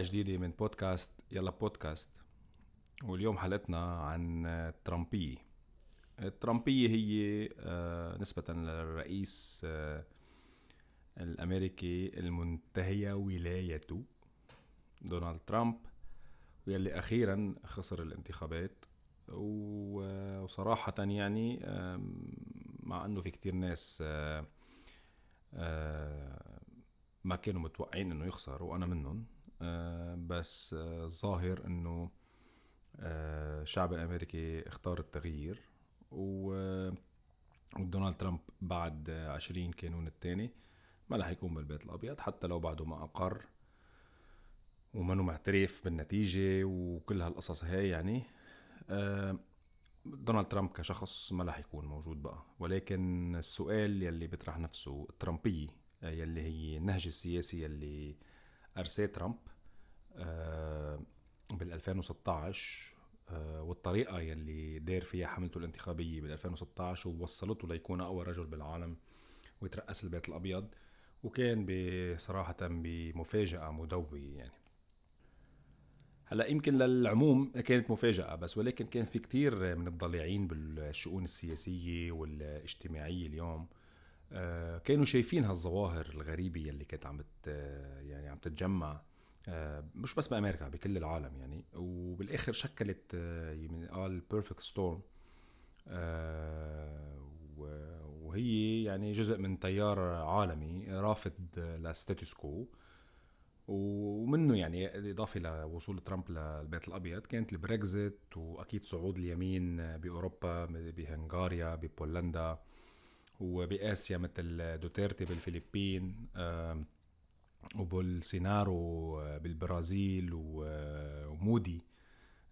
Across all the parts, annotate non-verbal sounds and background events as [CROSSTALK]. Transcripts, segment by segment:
حلقة جديدة من بودكاست يلا بودكاست. واليوم حلقتنا عن الترامبية الترامبية هي آه، نسبة للرئيس آه، الأمريكي المنتهية ولايته دونالد ترامب. واللي أخيرا خسر الانتخابات. وصراحة يعني مع أنه في كتير ناس آه، ما كانوا متوقعين إنه يخسر وأنا منهم بس الظاهر آه إنه آه الشعب الأمريكي اختار التغيير ودونالد ترامب بعد 20 كانون الثاني ما رح يكون بالبيت الأبيض حتى لو بعده ما أقر ومنه معترف بالنتيجة وكل هالقصص هاي يعني. آه دونالد ترامب كشخص ما رح يكون موجود بقى. ولكن السؤال يلي بيطرح نفسه الترامبية يلي هي النهج السياسي يلي أرساه ترامب آه، بال 2016 آه، والطريقة يلي دار فيها حملته الانتخابية بال 2016 ووصلته ليكون أول رجل بالعالم ويترأس البيت الأبيض وكان بصراحة بمفاجأة مدوية يعني. هلأ يمكن للعموم كانت مفاجأة بس ولكن كان في كتير من الضليعين بالشؤون السياسية والاجتماعية اليوم آه، كانوا شايفين هالظواهر الغريبة يلي كانت عم يعني عم تتجمع. آه، مش بس بأمريكا بكل العالم يعني. وبالآخر شكلت آه، يمكن قال perfect storm وهي يعني جزء من تيار عالمي رافض لل status quo ومنه يعني إضافة لوصول ترامب للبيت الأبيض كانت البريكزت وأكيد صعود اليمين بأوروبا بهنغاريا ببولندا وبآسيا مثل دوتيرتي بالفلبين. وبولسينارو بالبرازيل ومودي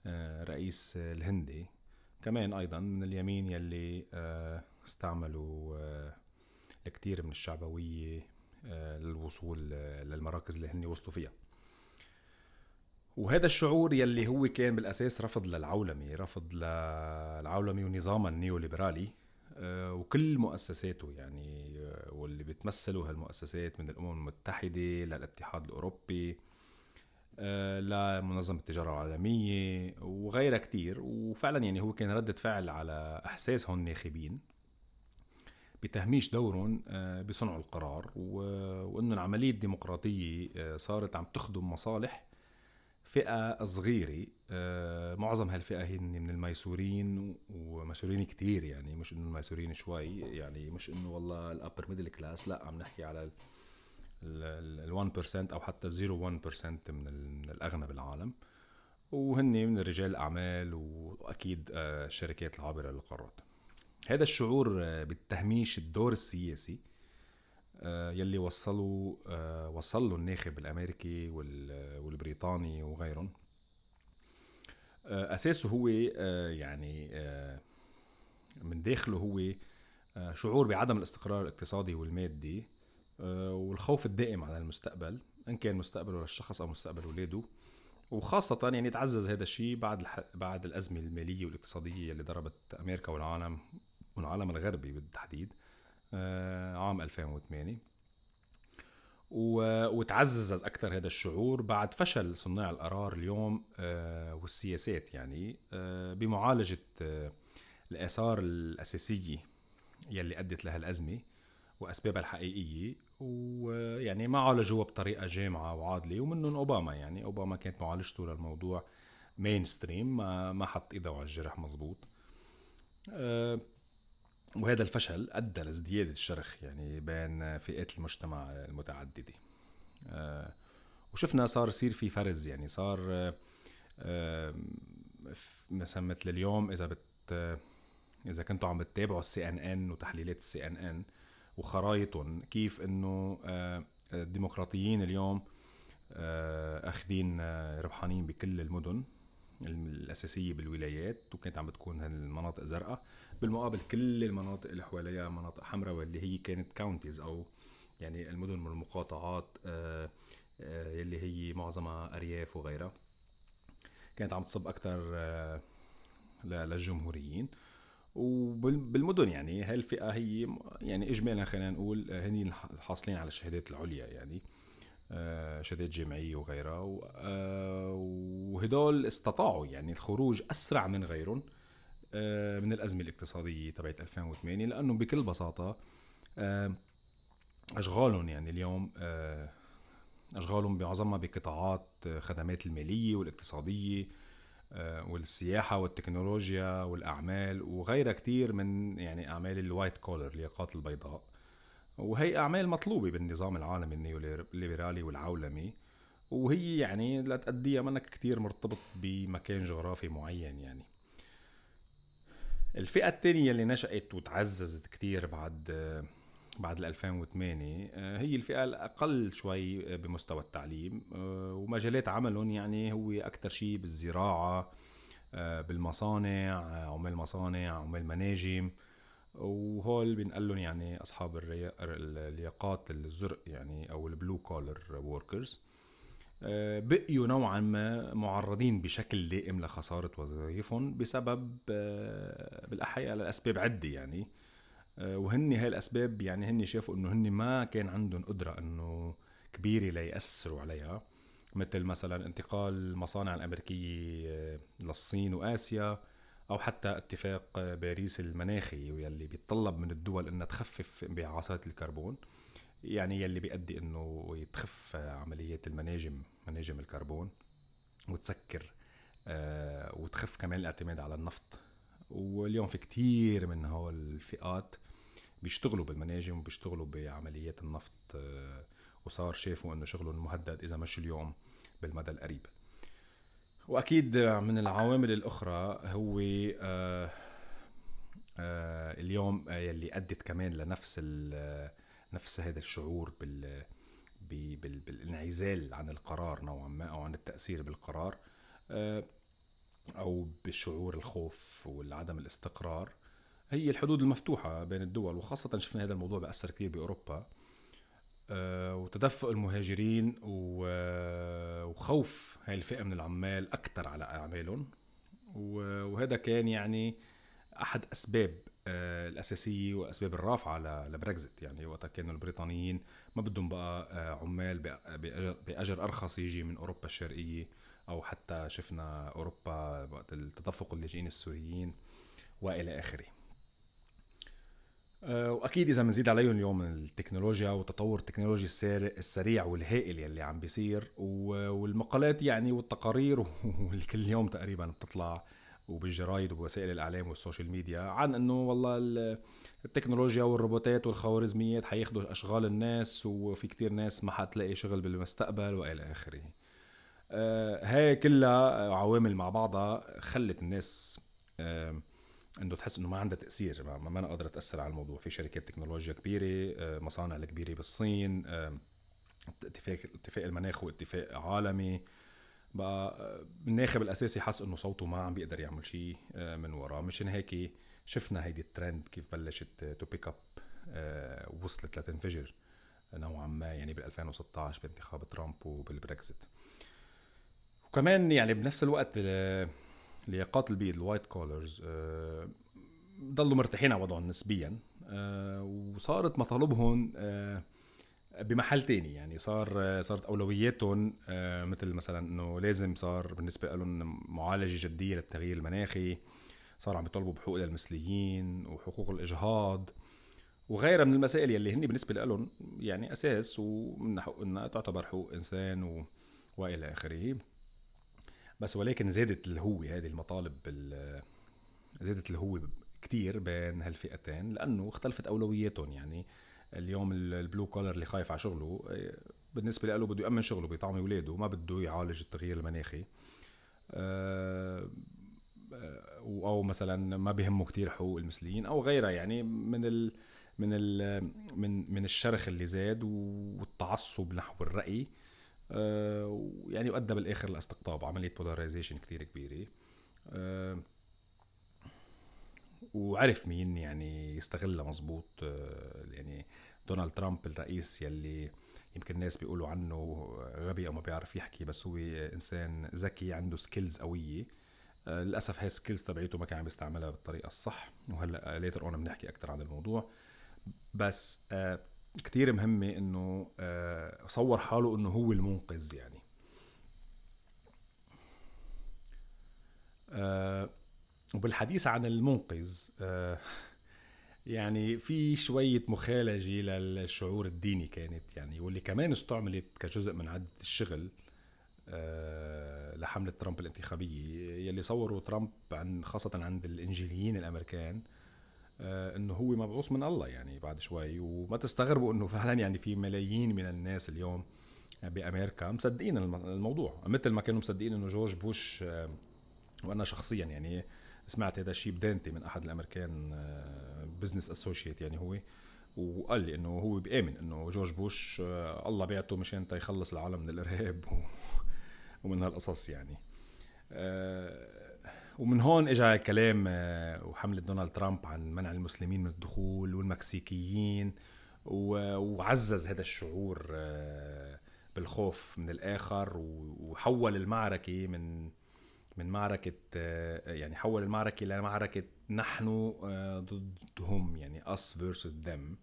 آه، رئيس الهندي كمان أيضا من اليمين يلي آه، استعملوا آه، الكثير من الشعبوية للوصول للمراكز اللي هن وصلوا فيها. وهذا الشعور يلي هو كان بالأساس رفض للعولمة رفض للعولمه ونظامها النيوليبرالي وكل مؤسساته يعني آه، واللي بتمثلوا هالمؤسسات من الأمم المتحدة للاتحاد الأوروبي آه، لمنظمة التجارة العالمية وغيرها كتير. وفعلا يعني هو كان ردة فعل على إحساسهم ناخبين بتهميش دورهم بصنع القرار وإنه العملية الديمقراطية صارت عم تخدم مصالح فئة صغيرة آه، معظم هالفئة هي من الميسورين وميسورين كتير يعني مش إنه الميسورين شوي يعني مش إنه والله ال upper middle class لا عم نحكي على ال 1% أو حتى 0.1% من الأغنى بالعالم. وهن من رجال الاعمال وأكيد آه، الشركات العابرة للقارات. هذا الشعور آه، بالتهميش الدور السياسي يلي وصلوا آه، وصل له الناخب الأمريكي والبريطاني وغيرهم. آه، أساسه هو يعني من داخله هو شعور بعدم الاستقرار الاقتصادي والمادي والخوف الدائم على المستقبل إن كان مستقبله للشخص أو مستقبل اولاده وخاصة يعني تعزز هذا الشيء بعد بعد الأزمة المالية والاقتصادية اللي ضربت أمريكا والعالم والعالم الغربي بالتحديد. آه، عام 2008 وتعزز أكثر هذا الشعور بعد فشل صناع القرار اليوم آه، والسياسات يعني آه، بمعالجة الآثار الأساسية يلي أدت لها الأزمة وأسبابها الحقيقية. ويعني ما عالجوها بطريقة جامعة وعادلة ومنهم أوباما يعني. أوباما كانت معالجته للموضوع مين ستريم ما ما حط إيده على الجرح مزبوط. وهذا الفشل أدى لازدياد الشرخ يعني بين فئات المجتمع المتعددة. آه، وشفنا صار يصير في فرز يعني صار آه، مثلا مثل اليوم إذا بت إذا كنتوا عم بتتابعوا ال CNN وتحليلات ال CNN وخرايطهم كيف آه، الديمقراطيين اليوم أخذين ربحانين بكل المدن. الأساسية بالولايات وكانت عم بتكون هالمناطق زرقاء. بالمقابل كل المناطق اللي حواليها مناطق حمراء واللي هي كانت counties أو يعني المدن والمقاطعات آه، آه، اللي هي معظمها أرياف وغيرها. كانت عم تصب أكثر آه، للجمهوريين. وبالمدن يعني هاي الفئه هي يعني اجمالا خلينا نقول هني الحاصلين على الشهادات العليا يعني. شهادات جامعيه وغيرها وهدول استطاعوا يعني الخروج أسرع من غيرهم من الأزمة الاقتصادية تبعت 2008 لأنه بكل بساطة أشغالهم يعني اليوم أشغالهم معظمها بقطاعات خدمات المالية والاقتصادية آه، والسياحة والتكنولوجيا والأعمال وغيرها كتير من يعني أعمال الوايت كولر الياقات البيضاء. وهي أعمال مطلوبة بالنظام العالمي النيوليبرالي والعولمي وهي يعني لتأديها منك كتير مرتبط بمكان جغرافي معين يعني. الفئة الثانية اللي نشأت وتعززت كتير بعد بعد 2008 آه، هي الفئة الأقل شوي بمستوى التعليم آه، ومجالات عملهم يعني هو أكثر شيء بالزراعة آه، بالمصانع عمال مصانع عمال مناجم. وهول بنقلن يعني أصحاب اللياقات الزرق يعني أو البلو كولر ووركرز بقيوا نوعا ما معرضين بشكل دائم لخسارة وظائفهم بسبب بالأحياء لأسباب عدة يعني. آه، وهن هاي الأسباب يعني هن شافوا إنه هن ما كان عندهم قدرة إنه كبيرة ليأثروا عليها. مثل مثلا انتقال المصانع الأمريكية آه، للصين وآسيا. أو حتى اتفاق باريس المناخي واللي بيتطلب من الدول إنها تخفف انبعاثات الكربون يعني يلي بيؤدي إنه تخف عمليات المناجم مناجم الكربون وتسكر آه، وتخف كمان الاعتماد على النفط. واليوم في كتير من هول الفئات بيشتغلوا بالمناجم وبيشتغلوا بعمليات النفط آه، وصار شافوا إنه شغلهم مهدد إذا مش اليوم بالمدى القريب. وأكيد من العوامل الأخرى هو آه، آه، اليوم يلي أدت كمان لنفس نفس هذا الشعور بال بالانعزال عن القرار نوعا ما أو عن التأثير بالقرار أو بشعور الخوف والعدم الاستقرار. هي الحدود المفتوحة بين الدول وخاصة شفنا هذا الموضوع بأثر كثير بأوروبا. آه، وتدفق المهاجرين وخوف هاي الفئة من العمال أكثر على أعمالهم. وهذا كان يعني أحد أسباب آه، الأساسية وأسباب الرافعة لبريكزت يعني وقتها كانوا البريطانيين ما بدهم بقى آه، عمال بأجر أرخص يجي من أوروبا الشرقية أو حتى شفنا أوروبا وقت التدفق اللاجئين السوريين وإلى آخره. آه، وأكيد إذا بنزيد عليهم اليوم التكنولوجيا وتطور التكنولوجي السريع والهائل يلي عم بيصير والمقالات يعني والتقارير [LAUGHS] واللي كل يوم تقريبا بتطلع وبالجرايد وبوسائل الإعلام وال social media عن إنه والله التكنولوجيا والروبوتات والخوارزميات حياخذوا أشغال الناس وفي كتير ناس ما حتلاقي شغل بالمستقبل وإلى آخره. آه هاي كلها عوامل مع بعضها خلت الناس آه إنه تحس إنه ما عندها تأثير ما, ما أنا قادره تاثر على الموضوع. في شركات تكنولوجيا كبيرة آه، مصانع الكبيرة بالصين آه، اتفاق اتفاق المناخ واتفاق عالمي. بقى آه، الناخب الأساسي حس إنه صوته ما عم بيقدر يعمل شيء من وراه. مشان هيك شفنا هيدي الترند كيف بلشت to pick up وصلت لتنفجر نوعا ما يعني بال 2016 بانتخاب ترامب وبالبريكزت وكمان يعني بنفس الوقت الياقات البيض ال white collars آه، ضلوا مرتاحين على وضعهم نسبيا آه، وصارت مطالبهم آه، بمحل تاني. يعني صار صارت أولوياتهم مثل مثلا إنه لازم صار بالنسبة لهم معالجة جدية للتغيير المناخي صار عم يطالبوا بحقوق للمثليين وحقوق الإجهاض. وغيرها من المسائل يلي هن بالنسبة لهم يعني أساس ومن حق إنها تعتبر حقوق إنسان و... وإلى آخره. بس ولكن زادت الهوة هذه المطالب زادت الهوة كتير بين هالفئتين لأنه اختلفت أولوياتهم. يعني اليوم البلو كولر اللي خايف على شغله بالنسبة له بده يأمن شغله بيطعم أولاده ما بده يعالج التغيير المناخي. آه، أو مثلا ما بيهمه كتير حقوق المثليين أو غيرها. يعني من ال من ال من من الشرخ اللي زاد والتعصب نحو الرأي آه، يعني وادى بالآخر لاستقطاب عملية بولاريزيشن كثير كبيرة. آه، وعرف مين يعني يستغلها مزبوط آه، يعني دونالد ترامب الرئيس يلي يمكن الناس بيقولوا عنه غبي أو ما بيعرف يحكي بس هو إنسان ذكي عنده skills قوية. للأسف هاي ال skills تبعيته ما كان عم يستعملها بالطريقة الصح وهلأ later on بنحكي أكثر عن الموضوع. بس كتير مهمة إنه صور حاله إنه هو المنقذ يعني. وبالحديث عن المنقذ يعني في شوية مخالجة للشعور الديني كانت يعني واللي كمان استعملت كجزء من عدة الشغل آه، لحملة ترامب الانتخابية يلي صوروا ترامب عن خاصة عند الإنجيليين الأمريكان آه، إنه هو مبعوث من الله يعني بعد شوي. وما تستغربوا إنه فعلا يعني في ملايين من الناس اليوم بأمريكا مصدقين الموضوع. مثل ما كانوا مصدقين إنه جورج بوش آه، وأنا شخصيا يعني سمعت هذا الشيء بدانتي من أحد الأمريكان business associate يعني هو. وقال لي إنه هو بيامن إنه جورج بوش آه، الله بعته مشان يخلص العالم من الإرهاب [LAUGHS] ومن هالقصص يعني. آه، ومن هون اجى كلام آه، وحملة دونالد ترامب عن منع المسلمين من الدخول والمكسيكيين وعزز هذا الشعور بالخوف من الآخر وحول المعركة من من معركة آه، يعني حول المعركة إلى معركة نحن آه، ضدهم يعني us versus them.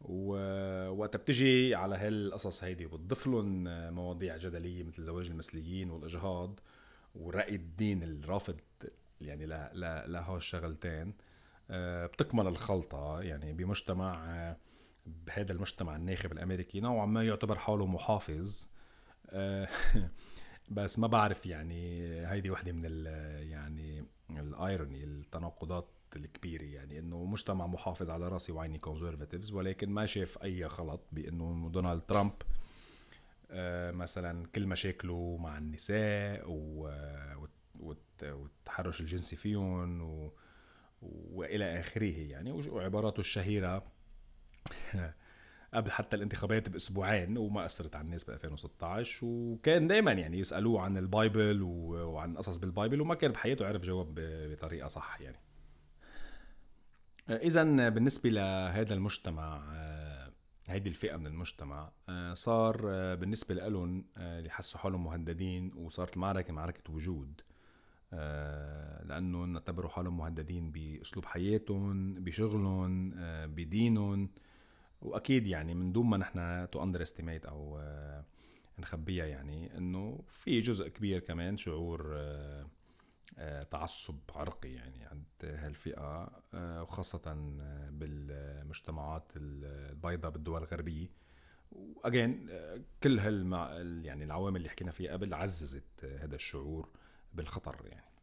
ووقت بتجي على هالقصص هيدي وبتضيف لهم آه، مواضيع جدلية مثل زواج المثليين والإجهاض. ورأي الدين الرافض يعني لهول الشغلتين. بتكمل الخلطة يعني بمجتمع بهذا المجتمع الناخب الأمريكي نوعا ما يعتبر حاله محافظ. [LAUGHS] بس ما بعرف يعني هيدي وحدة من ال يعني الإيروني التناقضات الكبيرة يعني إنه مجتمع محافظ على رأسي وعيني كونزرفاتيفز ولكن ما شاف أي غلط بإنه دونالد ترامب آه، مثلا كل مشاكله مع النساء والتحرش الجنسي فيهم و... وإلى آخره يعني وعباراته الشهيرة [LAUGHS] قبل حتى الانتخابات بأسبوعين وما أثرت على الناس ب 2016 وكان دائما يعني يسألوه عن ال Bible وعن قصص بال Bible وما كان بحياته عرف جواب بطريقة صح يعني. اذا بالنسبة لهذا المجتمع هيدي الفئة من المجتمع صار بالنسبة لهم اللي حسوا حالهم مهددين وصارت المعركة معركة وجود لأنه اعتبروا حالهم مهددين بأسلوب حياتهم بشغلهم بدينهم. وأكيد يعني من دون ما نحن to underestimate آه، نخبيها يعني إنه في جزء كبير كمان شعور آه، آه، تعصب عرقي يعني عند هالفئة وخاصة بالمجتمعات البيضاء بالدول الغربية. و again كل هال يعني العوامل اللي حكينا فيها قبل عززت هذا الشعور بالخطر يعني.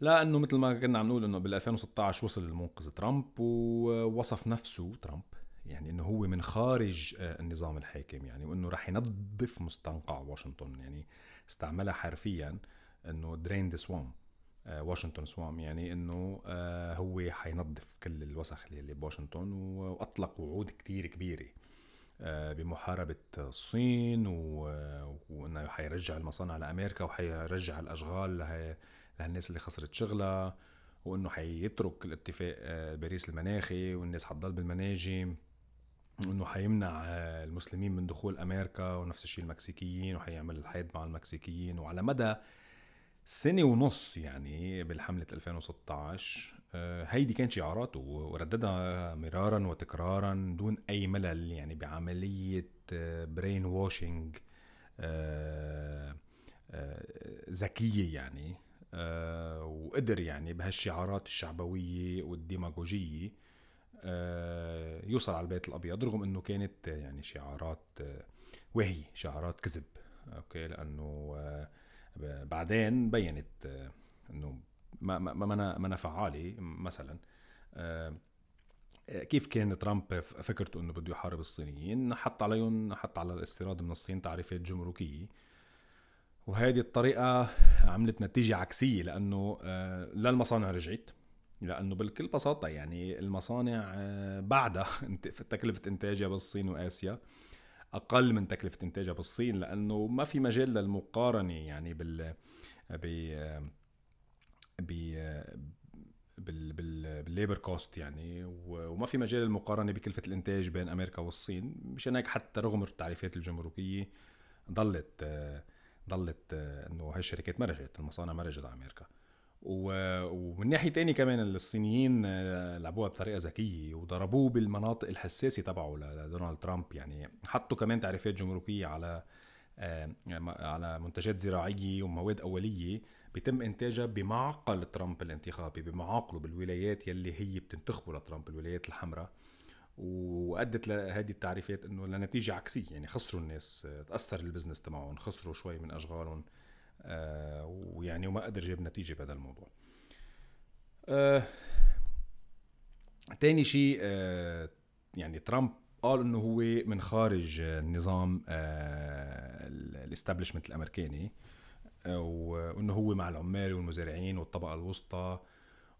لأنه مثل ما كنا عم نقول إنه بال 2016 وصل المنقذ ترامب ووصف نفسه ترامب يعني إنه هو من خارج آه، النظام الحاكم يعني وإنه راح ينظف مستنقع واشنطن يعني استعملها حرفيا. إنه درين ذا سوام واشنطن سوام يعني إنه آه، هو حينظف كل الوسخ اللي بواشنطن وأطلق وعود كتير كبيرة آه، بمحاربة الصين وإنه حيرجع المصانع لأمريكا وحيرجع الأشغال لهالناس اللي خسرت شغلها وإنه حيترك الاتفاق باريس المناخي والناس حتضل بالمناجم انه حيمنع المسلمين من دخول أمريكا ونفس الشيء المكسيكيين وحيعمل الحيد مع المكسيكيين وعلى مدى سنة ونص يعني بالحملة 2016 آه، هيدي كانت شعاراته ورددها مرارا وتكرارا دون أي ملل يعني بعملية brainwashing ذكية يعني آه، وقدر يعني بهالشعارات الشعبوية والديماغوجية آه، يوصل على البيت الأبيض رغم إنه كانت يعني شعارات آه، وهي شعارات كذب okay؟ لأنه آه، بعدين بينت إنه ما ما ما فعاله مثلا كيف كان ترامب فكرته إنه بده يحارب الصينيين؟ حط عليهم حط على الاستيراد من الصين تعريفات جمركية. وهذه الطريقة عملت نتيجة عكسية لأنه لا المصانع رجعت لأنه بكل بساطة يعني المصانع آه، بعدها [LAUGHS] تكلفة إنتاجها بالصين وآسيا أقل من تكلفة إنتاجها بالصين لأنه ما في مجال للمقارنة يعني بال ب بال بال بال labor cost يعني وما في مجال للمقارنة بكلفة الإنتاج بين أمريكا والصين. مشان هيك حتى رغم التعريفات الجمركية ضلت ضلت إنه هاي الشركات ما رجعت المصانع ما رجعت على أمريكا. ومن ناحية تاني كمان الصينيين آه، لعبوها بطريقة ذكية وضربوه بالمناطق الحساسة تبعه لدونالد ترامب. يعني حطوا كمان تعريفات جمركية على آه، على منتجات زراعية ومواد أولية بيتم إنتاجها بمعقل ترامب الانتخابي بمعاقله بالولايات يلي هي بتنتخبه لترامب الولايات الحمراء. وأدت لهذه التعريفات إنه لنتيجة عكسية يعني خسروا الناس تأثر البزنس تبعهم خسروا شوي من أشغالهم. آه ويعني وما قدر جاب نتيجة بهذا الموضوع. آه تاني شيء آه يعني ترامب قال إنه هو من خارج النظام آه ال establishment الأمريكاني آه وإنه هو مع العمال والمزارعين والطبقة الوسطى.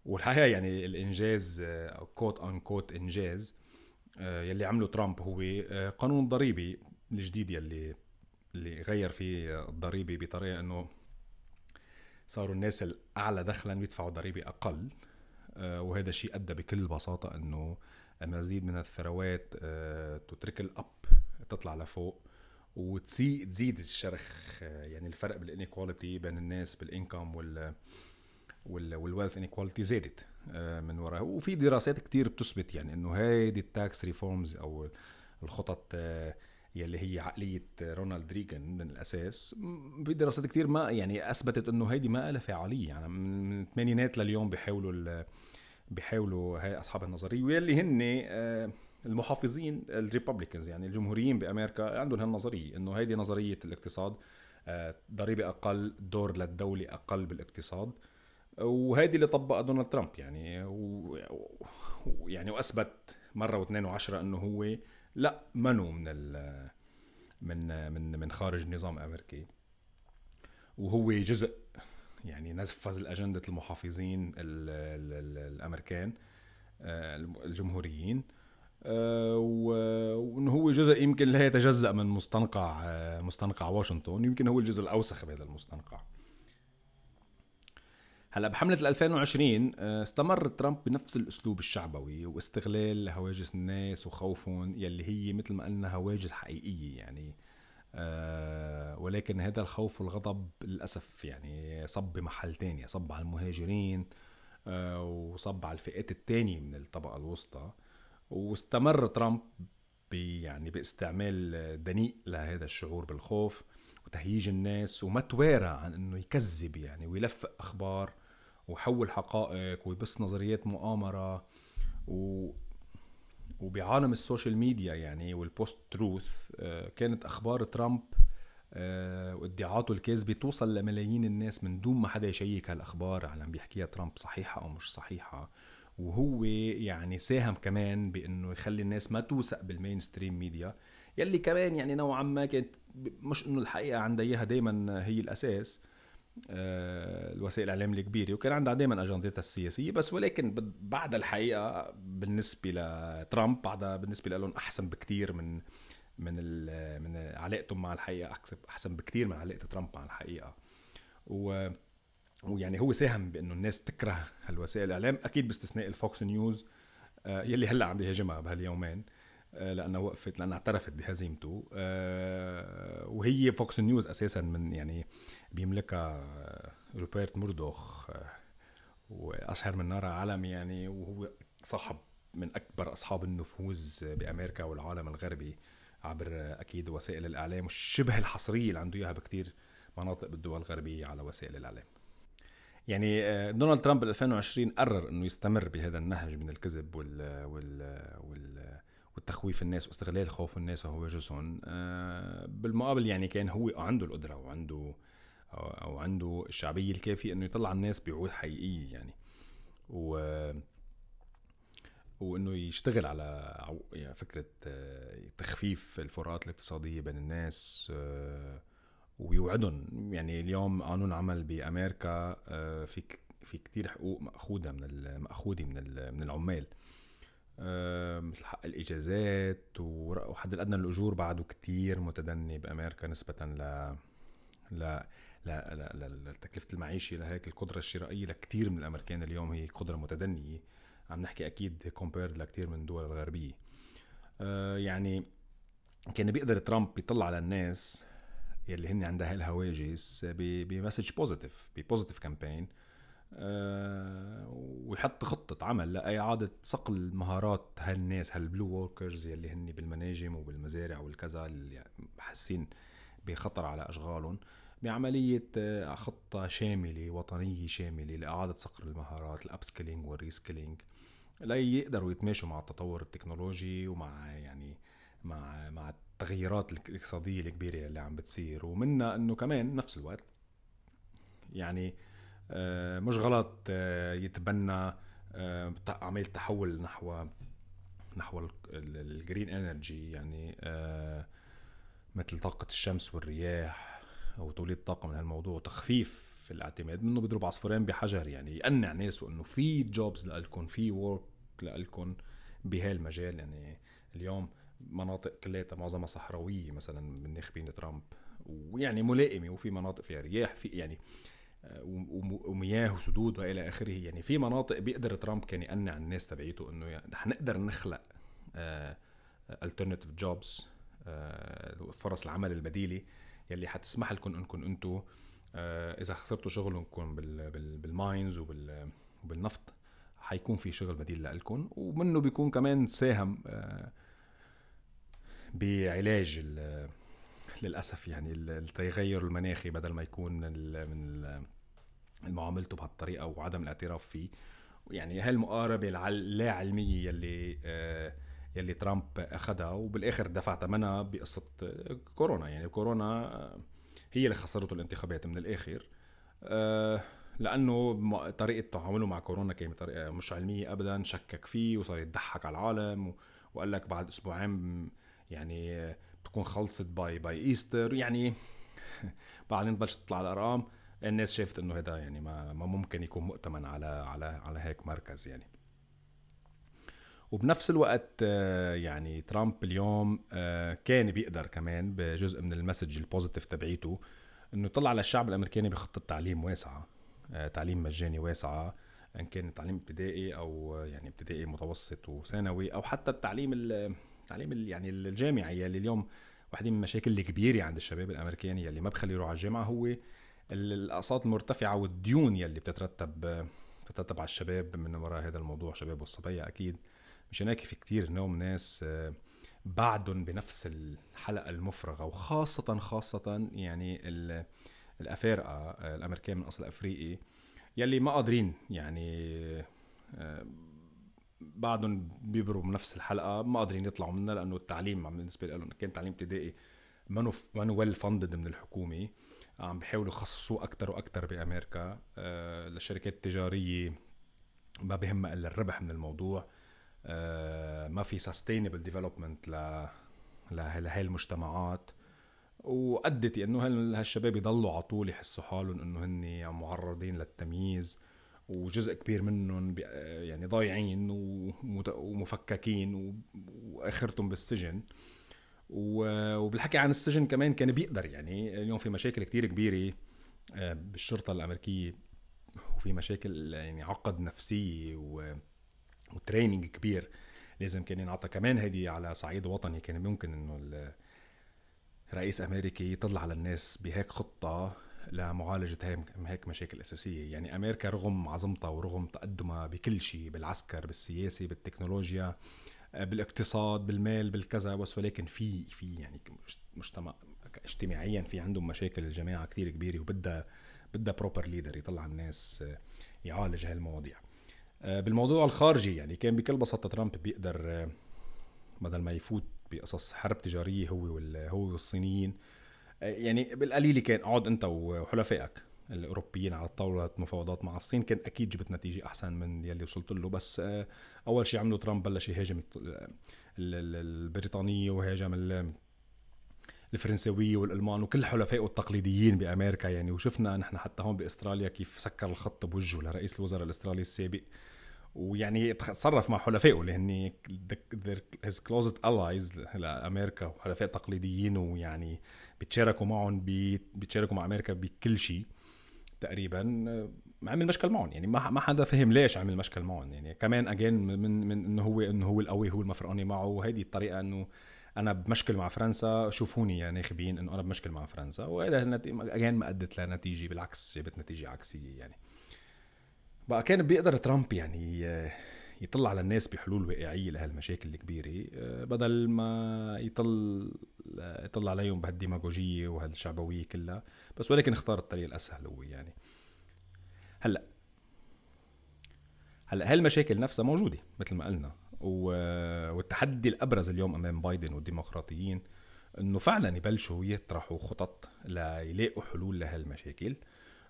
والحقيقة يعني الإنجاز quote unquote إنجاز آه، يلي عمله ترامب هو آه، قانون الضريبي الجديد يلي اللي غير فيه الضريبه بطريقة إنه صاروا الناس الأعلى دخلا بيدفعوا ضريبه أقل. آه، وهذا الشيء أدى بكل بساطة إنه مزيد من الثروات trickle up تطلع لفوق وتزيد تزيد الشرخ. يعني الفرق بال inequality بين الناس بال income وال وال wealth inequality زادت آه، من وراها. وفي دراسات كتير بتثبت يعني إنه هيدي ال tax reforms أو الخطط آه، يلي هي عقلية رونالد ريغان من الأساس في دراسات كتير ما يعني أثبتت إنه هيدي ما لها فعالية يعني من الثمانينات لليوم بيحاولوا بيحاولوا هاي أصحاب النظرية واللي هن آه، المحافظين الريببليكنز يعني الجمهوريين بأمريكا عندهم هالنظرية إنه هيدي نظرية الاقتصاد ضريبة أقل دور للدولة أقل بالاقتصاد وهيدي اللي طبقها دونالد ترامب يعني و... يعني وأثبت مرة واثنين وعشرة إنه هو لا منو من ال... من من من خارج نظام امريكي وهو جزء يعني نفذ الأجندة المحافظين ال ال ال الأمريكان آه، الجمهوريين. آه، وإنه هو جزء يمكن لا يتجزأ من مستنقع آه، مستنقع واشنطن يمكن هو الجزء الأوسخ بهذا المستنقع. هلا بحملة 2020 آه، استمر ترامب بنفس الأسلوب الشعبوي واستغلال هواجس الناس وخوفهم يلي هي مثل ما قلنا هواجس حقيقية يعني. أه ولكن هذا الخوف والغضب للأسف يعني صب بمحل تاني صب على المهاجرين أه وصب على الفئات التانية من الطبقة الوسطى. واستمر ترامب يعني باستعمال دنيء لهذا الشعور بالخوف. وتهييج الناس وما توارى عن إنه يكذب يعني ويلفق أخبار وحول حقائق ويبث نظريات مؤامرة و وبعالم ال social media يعني وال post-truth آه، كانت أخبار ترامب آه، وادعاءاته الكاذبه توصل لملايين الناس من دون ما حدا يشيك هالأخبار على عم بيحكيها ترامب صحيحة أو مش صحيحة. وهو يعني ساهم كمان بإنه يخلي الناس ما توثق بال mainstream media يلي كمان يعني نوعا ما كانت مش إنه الحقيقة عندها إياها دائما هي الأساس آه، الوسائل الاعلام الكبيرة وكان عندها دائما أجندتها السياسية بس ولكن بعد الحقيقة بالنسبة لترامب بعدها بالنسبة لهم أحسن بكثير من من من علاقتهم مع الحقيقة أحسن بكثير من علاقة ترامب مع الحقيقة. و ويعني هو ساهم بإنه الناس تكره هالوسائل الإعلام أكيد باستثناء ال Fox News آه، يلي هلأ عم بيهاجمها بهاليومين. لانها وقفت لأنها اعترفت بهزيمته. وهي Fox News أساسا من يعني بيملكها روبرت موردوخ وأشهر من نار على علم يعني وهو صاحب من أكبر أصحاب النفوذ بأمريكا والعالم الغربي عبر أكيد وسائل الإعلام والشبه الحصريه اللي عنده إياها بكثير مناطق بالدول الغربية على وسائل الإعلام. يعني آه، دونالد ترامب 2020 قرر إنه يستمر بهذا النهج من الكذب وال وال وال والتخويف الناس واستغلال خوف الناس وهواجسهم آه، بالمقابل يعني كان هو عنده القدرة وعنده أو عنده الشعبية الكافية إنه يطلع الناس بعود حقيقية يعني. و وإنه يشتغل على يعني فكرة آه، تخفيف الفروقات الاقتصادية بين الناس آه، ويوعدهم. يعني اليوم قانون عمل بأمريكا في في كثير حقوق مأخوذة من مأخوذة من من العمال. مثل حق الإجازات وحد الأدنى للاجور بعده كتير متدني بأمريكا نسبة ل ل لتكلفة المعيشة لهيك القدرة الشرائية لكثير من الأمريكان اليوم هي قدرة متدنية. عم نحكي أكيد compared لكثير من الدول الغربية. آه يعني كان بيقدر ترامب يطلع على الناس يلي هن عندها هالهواجس ب message positive ب positive campaign آه، ويحط خطة عمل لإعادة صقل مهارات هالناس هال blue workers يلي هن بالمناجم وبالمزارع والكذا اللي حاسين بخطر على أشغالهم بعملية آه، خطة شاملة وطنية شاملة لإعادة صقل المهارات ال upskilling وال reskilling ليقدروا يتماشوا مع التطور التكنولوجي ومع يعني مع مع التغيرات الاقتصادية الكبيرة اللي عم بتصير ومنها إنه كمان نفس الوقت يعني آه، مش غلط آه، يتبنى عملية تحول نحو نحو ال green energy يعني مثل طاقة الشمس والرياح أو توليد طاقة من هالموضوع وتخفيف الاعتماد. منه بيضرب عصفورين بحجر يعني يقنع ناسه إنه في jobs لكم في work لكم بهالمجال. يعني اليوم مناطق كلها معظمها صحراوية مثلا من ناخبين ترامب ويعني ملائمة وفي مناطق فيها رياح في يعني آه، ومياه وسدود وإلى آخره. يعني في مناطق بيقدر ترامب كان يقنع الناس تبعيته إنه يعني حنقدر نخلق alternative jobs فرص العمل البديلة يلي حتسمح لكم إنكم أنتم آه، إذا خسرتوا شغلكم بال mines وبالنفط حيكون في شغل بديل لكم ومنه بيكون كمان ساهم آه، بعلاج للأسف يعني التغير المناخي بدل ما يكون من معاملته بهالطريقة وعدم الاعتراف فيه. يعني هالمقاربة اللا علميه يلي آه يلي ترامب أخذها وبالآخر دفع ثمنها بقصة كورونا. يعني كورونا هي اللي خسرته الانتخابات من الآخر. آه، لأنه طريقة تعامله مع كورونا كانت طريقه مش علمية ابدا شكك فيه وصار يضحك على العالم وقال لك بعد أسبوعين يعني بتكون خلصت by by Easter يعني بعدين بلشت تطلع الأرقام الناس شافت إنه هذا يعني ما ما ممكن يكون مؤتمن على على على هيك مركز يعني. وبنفس الوقت آه، يعني ترامب اليوم آه، كان بيقدر كمان بجزء من ال message ال positive تبعيته إنه يطلع على الشعب الأمريكاني بخطة تعليم واسعة آه، تعليم مجاني واسعة إن كان تعليم ابتدائي أو يعني ابتدائي متوسط وثانوي أو حتى التعليم التعليم يعني الجامعي يلي اليوم واحدة من المشاكل الكبيرة عند الشباب الامريكاني يلي ما بخلي يروح على الجامعة هو الأقساط المرتفعة والديون يلي بتترتب بتترتب على الشباب من وراء هذا الموضوع شباب والصبية أكيد. مشان هيك في كتير نوم ناس آه، بعدهم بنفس الحلقة المفرغة وخاصة خاصة يعني الأفارقة آه، الأمريكان من أصل أفريقي يلي ما قادرين يعني آه، بعدهم بيبروا بنفس الحلقة ما قادرين يطلعوا منها لأنه التعليم بالنسبة لهم كان تعليم ابتدائي ما مانو well funded من الحكومة. عم بيحاولوا يخصصوه أكتر وأكتر بأمريكا للشركات التجارية ما بهمها إلا الربح من الموضوع. آه، ما في sustainable development لهي المجتمعات. وأدت إنه هالشباب يضلوا على طول يحسوا حالهم إنه هن معرضين للتمييز. وجزء كبير منهم يعني ضايعين ومفككين وآخرتهم بالسجن. وبالحكي عن السجن كمان كان بيقدر يعني اليوم في مشاكل كتير كبيرة آه، بالشرطة الأمريكية وفي مشاكل يعني عقد نفسية وتريننج كبير لازم كان ينعطى. كمان هيدي على صعيد وطني كان ممكن إنه رئيس أمريكي يطلع على الناس بهيك خطة لمعالجة هيك مشاكل أساسية. يعني أمريكا رغم عظمتها ورغم تقدمها بكل شيء بالعسكر بالسياسة بالتكنولوجيا بالاقتصاد بالمال بالكذا بس ولكن في في يعني مجتمع اجتماعيا في عندهم مشاكل الجماعة كثير كبيرة وبدها بدها proper leader يطلع الناس يعالج هالمواضيع. آه، بالموضوع الخارجي يعني كان بكل بساطة ترامب بيقدر آه، بدل ما يفوت بقصص حرب تجارية هو هو والصينيين آه، يعني بالقليل كان اقعد انت وحلفائك الاوروبيين على طاوله مفاوضات مع الصين كان أكيد جبت نتيجة احسن من يلي وصلت له. بس اول شيء عمله ترامب بلش يهاجم البريطانية وهاجم الفرنساوية والألمان وكل حلفائه التقليديين بأمريكا يعني. وشفنا نحن حتى هون بأستراليا كيف سكر الخط بوجهه لرئيس الوزراء الأسترالي السابق. ويعني تصرف مع حلفائه اللي هن his closest allies لأمريكا وحلفاء تقليديين ويعني بيتشاركوا معهم بيتشاركوا مع أمريكا بكل شيء تقريبا عمل مشكل معهم. يعني ما ما حدا فهم ليش عمل مشكل معهم. يعني كمان اجين من من إنه هو إنه هو القوي هو المفرقاني معه. وهيدي الطريقة إنه أنا بمشكل مع فرنسا شوفوني يا ناخبين إنه أنا بمشكل مع فرنسا. وهذا اجين ما أدت لنتيجة بالعكس جابت نتيجة عكسية يعني. بقى كان بيقدر ترامب يعني يطلع على الناس بحلول واقعية لهالمشاكل الكبيرة بدل ما يطل يطلع عليهم بهالديماغوجية وهالشعبوية كلها. بس ولكن اختار الطريق الأسهل هو يعني. هلأ هلأ هالمشاكل نفسها موجودة مثل ما قلنا. والتحدي الأبرز اليوم أمام بايدن والديمقراطيين إنه فعلا يبلشوا يطرحوا خطط ليلاقوا حلول لهالمشاكل.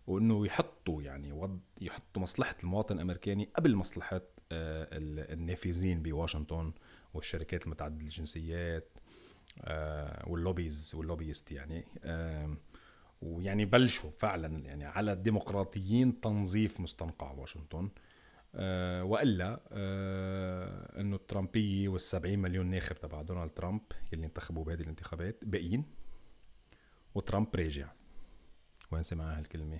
وإنه يحطوا يعني يحطوا مصلحة المواطن الأمريكاني قبل مصلحة آه، النافذين بواشنطن والشركات المتعددة الجنسيات آه، وال lobbies وال lobbyist يعني ويعني بلشوا فعلا يعني على الديمقراطيين تنظيف مستنقع واشنطن أه وإلا أه إنه الترامبيه وال70 مليون ناخب تبع دونالد ترامب يلي انتخبوا بهذه الانتخابات باقيين وترامب راجع. وين سمع هالكلمة؟